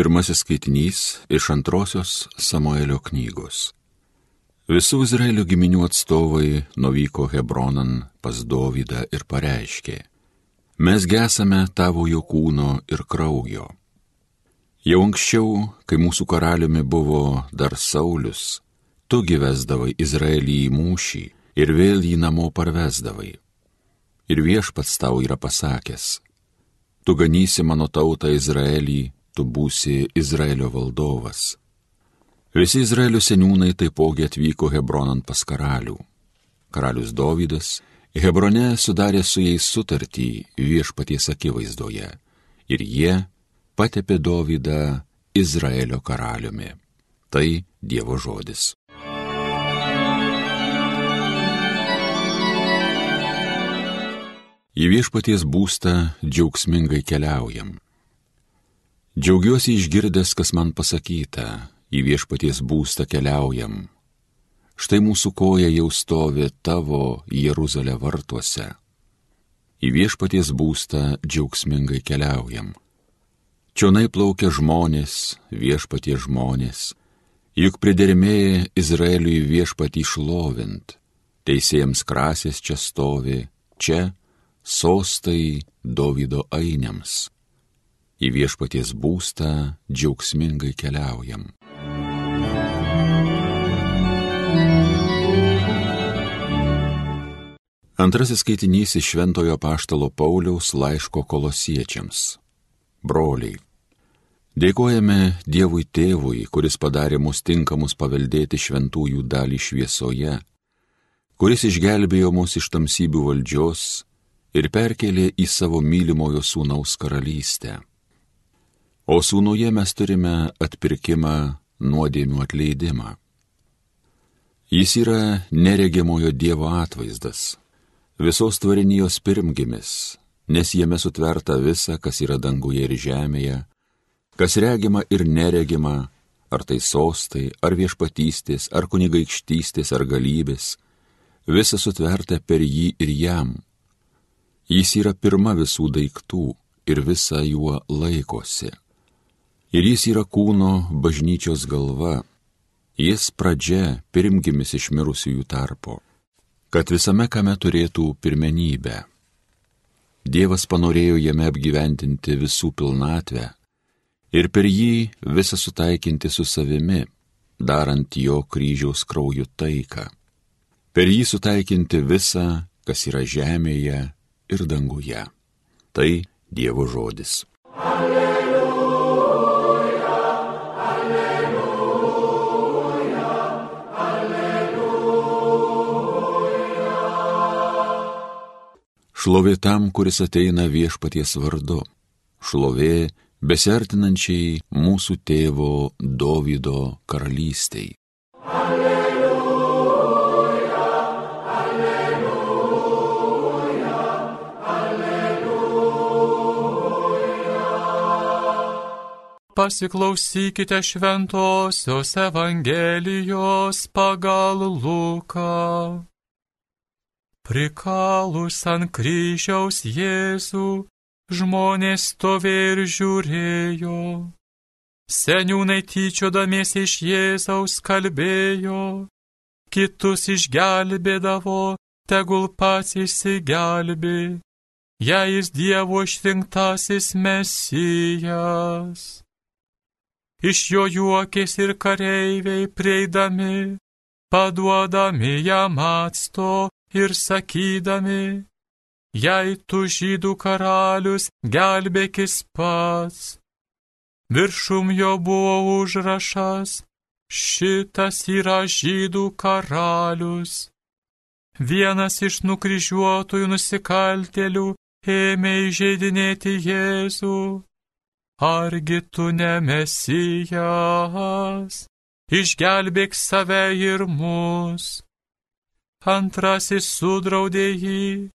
Pirmasis skaitinys iš antrosios Samuelio knygos. Visų Izraelio giminių atstovai nuvyko Hebronan pas Dovydą ir pareiškė, mes gesame tavojo kūno ir kraujo. Jau anksčiau, kai mūsų karaliumi buvo dar Saulis, tu gyvesdavai Izraelį į mūšį ir vėl jį namo parvesdavai. Ir viešpats tau yra pasakęs, tu ganysi mano tautą Izraelį, tu būsi Izraelio valdovas. Visi Izraelio seniūnai taipogi atvyko Hebronan pas karalių. Karalius Dovydas Hebrone sudarė su jais sutartį viešpaties akivaizdoje ir jie patepė Dovydą Izraelio karaliumi. Tai Dievo žodis. Į viešpaties būstą džiaugsmingai keliaujam. Džiaugiuosi išgirdęs, kas man pasakyta, į viešpaties būstą keliaujam. Štai mūsų koja jau stovi tavo Jeruzalė vartuose. Į viešpaties būstą džiaugsmingai keliaujam. Čionai plaukia žmonės, viešpatie žmonės, juk pridermėja Izraeliui viešpatį šlovint, teisėjams krasės čia stovi, čia sostai Dovido ainiams. Į viešpaties būstą džiaugsmingai keliaujam. Antrasis skaitinys iš Šventojo Paštalo Pauliaus laiško kolosiečiams. Broliai. Dėkojame Dievui Tėvui, kuris padarė mus tinkamus paveldėti šventųjų dalį šviesoje, kuris išgelbėjo mus iš tamsybių valdžios ir perkelė į savo mylimojo sūnaus karalystę. O sūnuje mes turime atpirkimą nuodėmių atleidimą. Jis yra neregimojo Dievo atvaizdas, visos tvarinijos pirmgimis, nes jame sutverta visa, kas yra danguje ir žemėje, kas regima ir neregima, ar tai sostai, ar viešpatystės, ar kunigaikštystės, ar galybės, visa sutverta per jį ir jam Jis yra pirma visų daiktų ir visa juo laikosi. Ir jis yra kūno bažnyčios galva. Jis pradžia pirmgimis iš mirusiųjų tarpo, kad visame kame turėtų pirmenybę. Dievas panorėjo jame apgyventinti visų pilnatvę ir per jį visą sutaikinti su savimi, darant jo kryžiaus kraujo taiką. Per jį sutaikinti visą, kas yra žemėje ir danguje. Tai Dievo žodis. Alleluja, Šlovė tam, kuris ateina viešpaties vardu. Šlovė besertinančiai mūsų tėvo Dovydo karalystiai. pasiklausykite šventosios Evangelijos pagal Luką. Prikalus ant kryžiaus Jėzų, žmonės stovė ir žiūrėjo. Seniūnai tyčiodamiesi iš Jėzaus kalbėjo, kitus išgelbėdavo, tegul pats išsigelbė, jei jis Dievo išrinktasis mesijas. Iš jo juokės ir kareiviai prieidami, paduodami jam atsto ir sakydami, jei tu žydų karalius, gelbėkis pats. Viršum jo buvo užrašas, šitas yra žydų karalius. Vienas iš nukryžiuotųjų nusikaltėlių ėmė įžeidinėti Jėzų argi tu ne mesijas, išgelbėk save ir mus. Antrasis sudraudė jį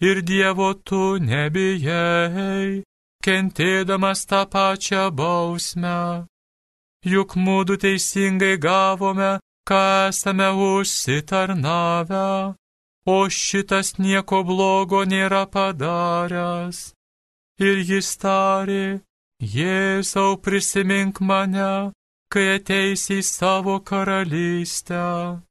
ir Dievo tu nebijai, kentėdamas tą pačią bausmę. Juk mūdu teisingai gavome, ką esame užsitarnavę, o šitas nieko blogo nėra padaręs. Ir jis tarė, Jėzau prisimink mane, kai ateisi į savo karalystę.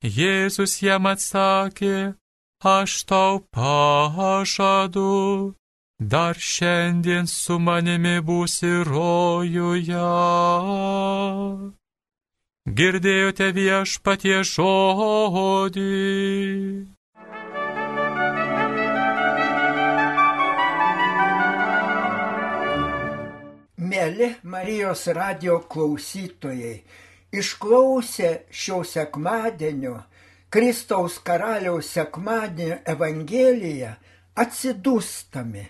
Jėzus jam atsakė, aš tau pažadu, dar šiandien su manimi būsi rojuje. Girdėjote viešpatie žodį. Mėly Marijos radio klausytojai, išklausę šio sekmadienio Kristaus karaliaus sekmadienio Evangeliją, atsidūstame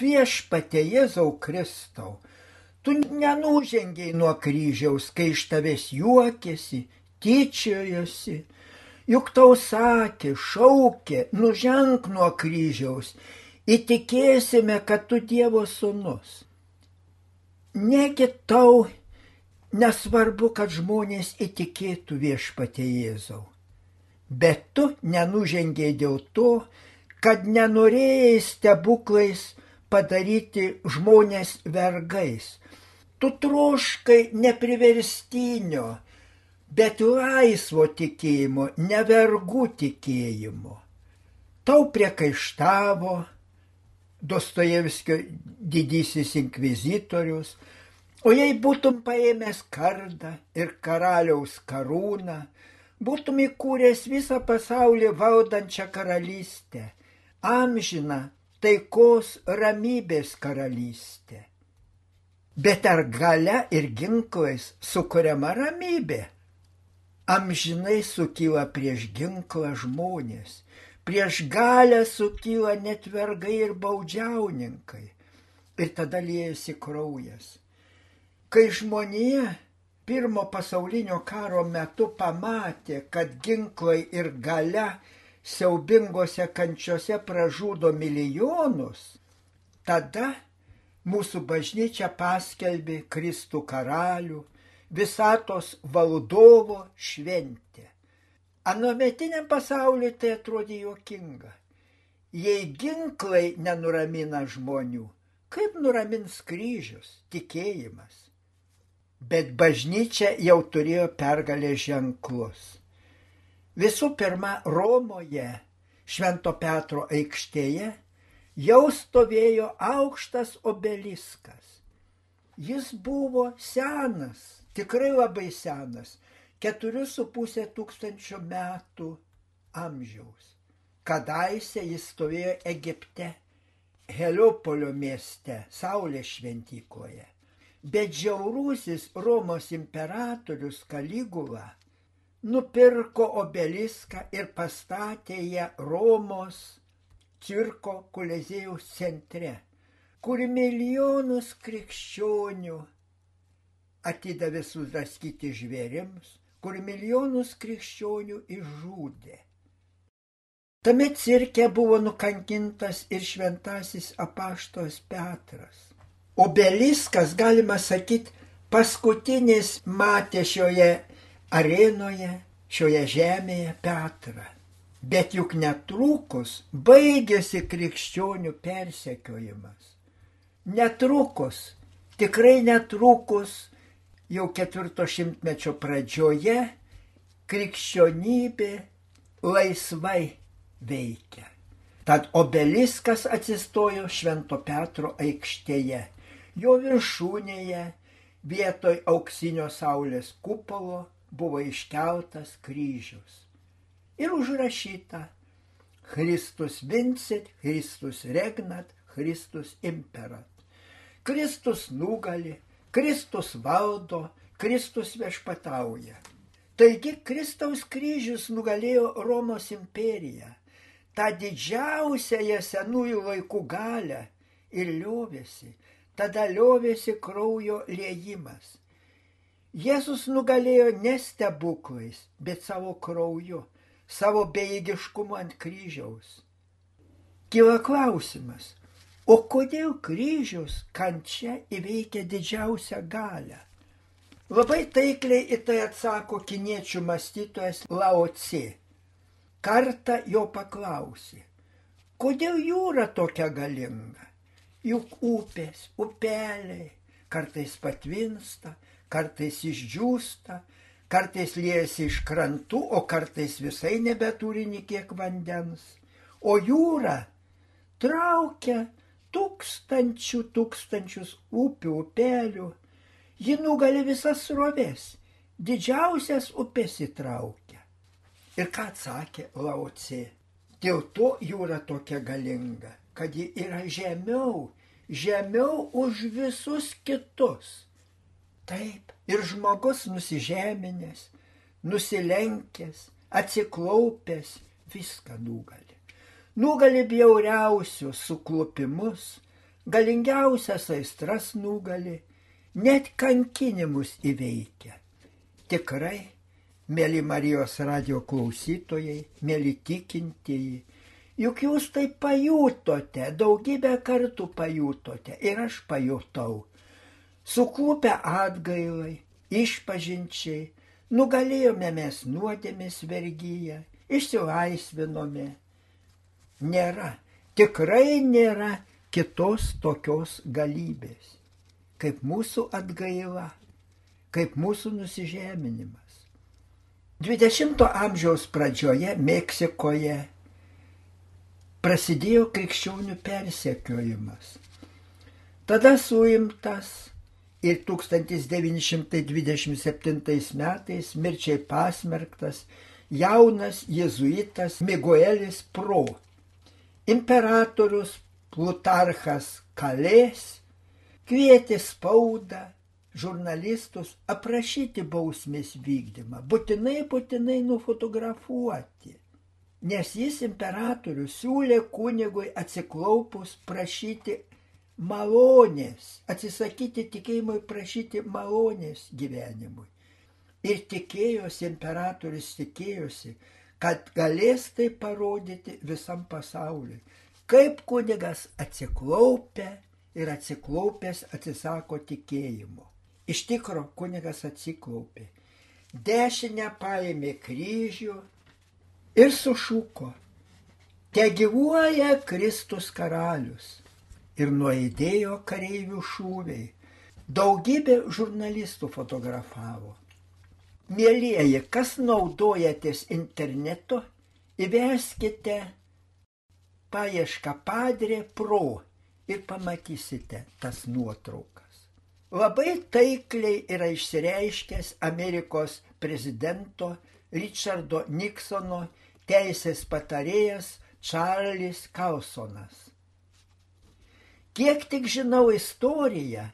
viešpatė Jėzau Kristau. Tu nenužengiai nuo kryžiaus, kai iš tavęs juokėsi, tyčiojosi. Juk tau sakė, šaukė, nuženk nuo kryžiaus, įtikėsime, kad tu Dievo sunus. Negi tau nesvarbu, kad žmonės įtikėtų viešpatie Jėzau. Bet tu nenužengiai dėl to, kad nenorėjai stebuklais padaryti žmonės vergais. Tu troškai nepriverstinio, bet laisvo tikėjimo, nevergų tikėjimo. Tau priekaištavo, Dostojevskio didysis inkvizitorius, o jei būtum paėmęs kardą ir karaliaus karūną, būtum įkūręs visą pasaulį valdančią karalystę, amžiną taikos ramybės karalystę. Bet ar gale ir ginklais sukuriama ramybė? Amžinai sukyla prieš ginklą žmonės prieš galę sukyla net vergai ir baudžiauninkai. Ir tada liejasi kraujas. Kai žmonija pirmo pasaulinio karo metu pamatė, kad ginklai ir gale siaubingose kančiose pražudo milijonus, tada mūsų bažnyčia paskelbė Kristų karalių, visatos valdovo šventę. Anometiniam pasauliu tai atrodė juokinga. Jei ginklai nenuramina žmonių, kaip nuramins kryžius, tikėjimas. Bet bažnyčia jau turėjo pergalę ženklus. Visų pirma, Romoje, Švento Petro aikštėje, jau stovėjo aukštas obeliskas. Jis buvo senas, tikrai labai senas, keturių su pusė tūkstančio metų amžiaus. Kadaise jis stovėjo Egipte, Heliopolio mieste, Saulės šventykloje. Bet žiaurusis Romos imperatorius Kaligula nupirko obeliską ir pastatė ją Romos cirko kulezėjaus centre, kur milijonus krikščionių atidavė sudraskyti žvėrims, kur milijonus krikščionių išžudė. Tame cirke buvo nukankintas ir šventasis apaštos Petras. Obeliskas, galima sakyti, paskutinis matė šioje arenoje, šioje žemėje Petrą. Bet juk netrukus baigėsi krikščionių persekiojimas. Netrukus, tikrai netrukus jau ketvirto šimtmečio pradžioje krikščionybė laisvai veikia. Tad obeliskas atsistojo Švento Petro aikštėje. Jo viršūnėje vietoj auksinio saulės kupolo buvo iškeltas kryžius. Ir užrašyta Christus vincit, Christus regnat, Christus imperat. Kristus nugali, Kristus valdo, Kristus viešpatauja. Taigi Kristaus kryžius nugalėjo Romos imperiją, tą didžiausiąją senųjų laikų galę ir liovėsi, tada liovėsi kraujo liejimas. Jėzus nugalėjo ne stebuklais, bet savo krauju, savo bejėgiškumu ant kryžiaus. Kyla klausimas, O kodėl kryžius kančia įveikia didžiausią galę? Labai taikliai į tai atsako kiniečių mąstytojas Laoci. Kartą jo paklausė, kodėl jūra tokia galinga? Juk upės, upeliai kartais patvinsta, kartais išdžiūsta, kartais liejasi iš krantų, o kartais visai nebeturi niekiek vandens. O jūra traukia tūkstančių tūkstančius upių, upelių. Ji nugali visas srovės, didžiausias upės įtraukia. Ir ką atsakė Laucė? Dėl to jūra tokia galinga, kad ji yra žemiau, žemiau už visus kitus. Taip, ir žmogus nusižeminęs, nusilenkęs, atsiklaupęs, viską nugali. Nugali bjauriausius suklupimus, galingiausias aistras nugali, net kankinimus įveikia. Tikrai mėly Marijos radio klausytojai, mėly tikintieji, juk jūs tai pajutote, daugybę kartų pajutote ir aš pajutau. Suklupę atgailai, išpažinčiai, nugalėjome mes nuodėmės vergyją, išsilaisvinome. Nėra, tikrai nėra kitos tokios galybės, kaip mūsų atgaila, kaip mūsų nusižeminimas. 20 amžiaus pradžioje Meksikoje prasidėjo krikščionių persekiojimas. Tada suimtas ir 1927 metais mirčiai pasmerktas jaunas jezuitas Miguelis Pro. Imperatorius Plutarchas Kalės kvietė spaudą žurnalistus aprašyti bausmės vykdymą, būtinai, būtinai nufotografuoti. Nes jis imperatorius siūlė kunigui atsiklaupus prašyti malonės, atsisakyti tikėjimui prašyti malonės gyvenimui. Ir tikėjosi, imperatorius tikėjosi, kad galės tai parodyti visam pasauliui, kaip kunigas atsiklaupia ir atsiklaupęs atsisako tikėjimo. Iš tikro kunigas atsiklaupė, dešinę paėmė kryžių ir sušuko, te gyvuoja Kristus karalius. Ir nuėdėjo kareivių šūviai. Daugybė žurnalistų fotografavo. Mėlyjeji, kas naudojatės internetu, įveskite paiešką padrė pro ir pamatysite tas nuotraukas labai taikliai yra išsireiškęs Amerikos prezidento Richardo Nixono teisės patarėjas Čarlis Kausonas. Kiek tik žinau istoriją,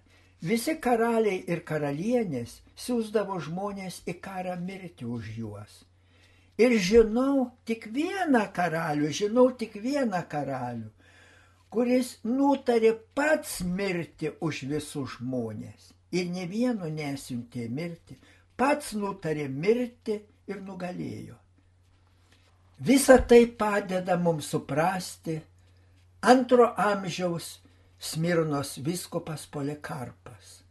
visi karaliai ir karalienės siūsdavo žmonės į karą mirti už juos. Ir žinau tik vieną karalių, žinau tik vieną karalių, kuris nutarė pats mirti už visus žmonės ir ne vieno nesiuntė mirti, pats nutarė mirti ir nugalėjo. Visa tai padeda mums suprasti antro amžiaus Smirnos viskopas Polikarpas.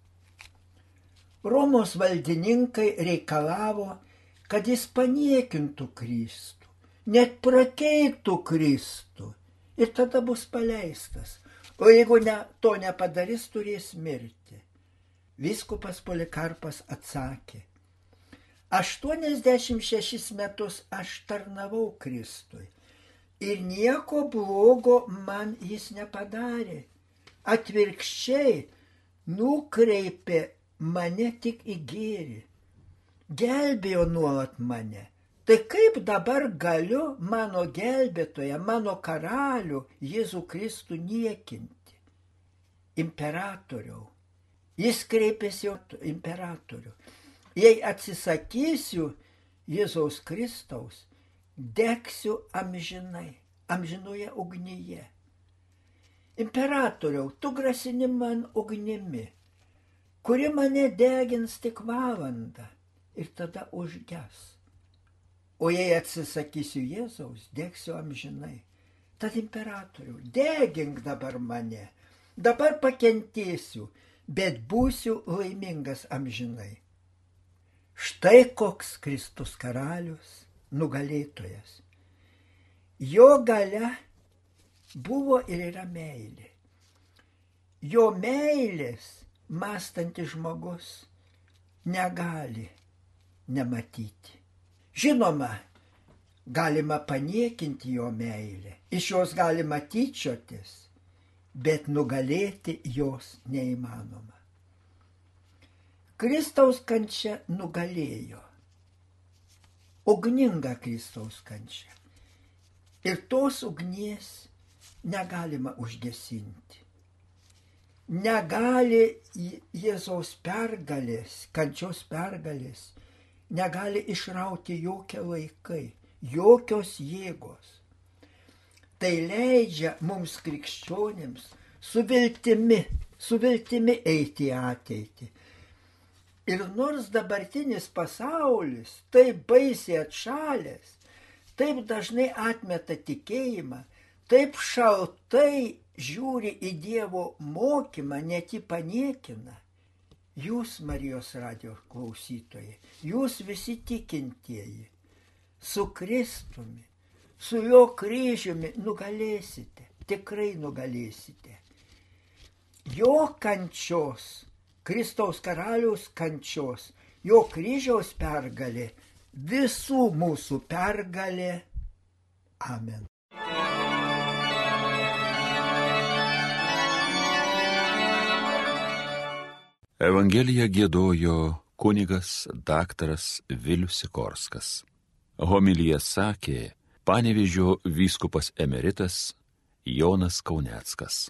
Romos valdininkai reikalavo, kad jis paniekintų Kristų, net prakeiktų Kristų ir tada bus paleistas. O jeigu ne, to nepadarys, turės mirti. Viskupas Polikarpas atsakė, 86 metus aš tarnavau Kristui ir nieko blogo man jis nepadarė. Atvirkščiai nukreipė mane tik į gėrį, gelbėjo nuolat mane Tai kaip dabar galiu mano gelbėtoją, mano karalių Jėzų Kristų niekinti? Imperatoriau. Jis kreipėsi jau imperatorių. Jei atsisakysiu Jėzaus Kristaus, degsiu amžinai, amžinoje ugnyje. Imperatoriau, tu grasini man ugnimi, kuri mane degins tik valandą ir tada užges. O jei atsisakysiu Jėzaus, dėksiu amžinai. Tad imperatoriu, degink dabar mane, dabar pakentėsiu, bet būsiu laimingas amžinai. Štai koks Kristus karalius, nugalėtojas. Jo gale buvo ir yra meilė. jo meilės mąstantis žmogus negali nematyti. Žinoma, galima paniekinti jo meilę, iš jos galima tyčiotis, bet nugalėti jos neįmanoma. Kristaus kančia nugalėjo. Ugninga Kristaus kančia. Ir tos ugnies negalima užgesinti. Negali Jėzaus pergalės, kančios pergalės, negali išrauti jokie laikai, jokios jėgos. Tai leidžia mums krikščionėms su viltimi, su viltimi eiti į ateitį. Ir nors dabartinis pasaulis taip baisiai atšalęs, taip dažnai atmeta tikėjimą, taip šaltai žiūri į Dievo mokymą, net jį paniekina. Jūs, Marijos radio klausytojai, jūs visi tikintieji, su Kristumi, su jo kryžiumi nugalėsite, tikrai nugalėsite. Jo kančios, Kristaus karaliaus kančios, jo kryžiaus pergalė visų mūsų pergalė. Amen. Evangeliją gėdojo kunigas daktaras Vilius Sikorskas. Homilyje sakė panevižio vyskupas emeritas Jonas Kauneckas.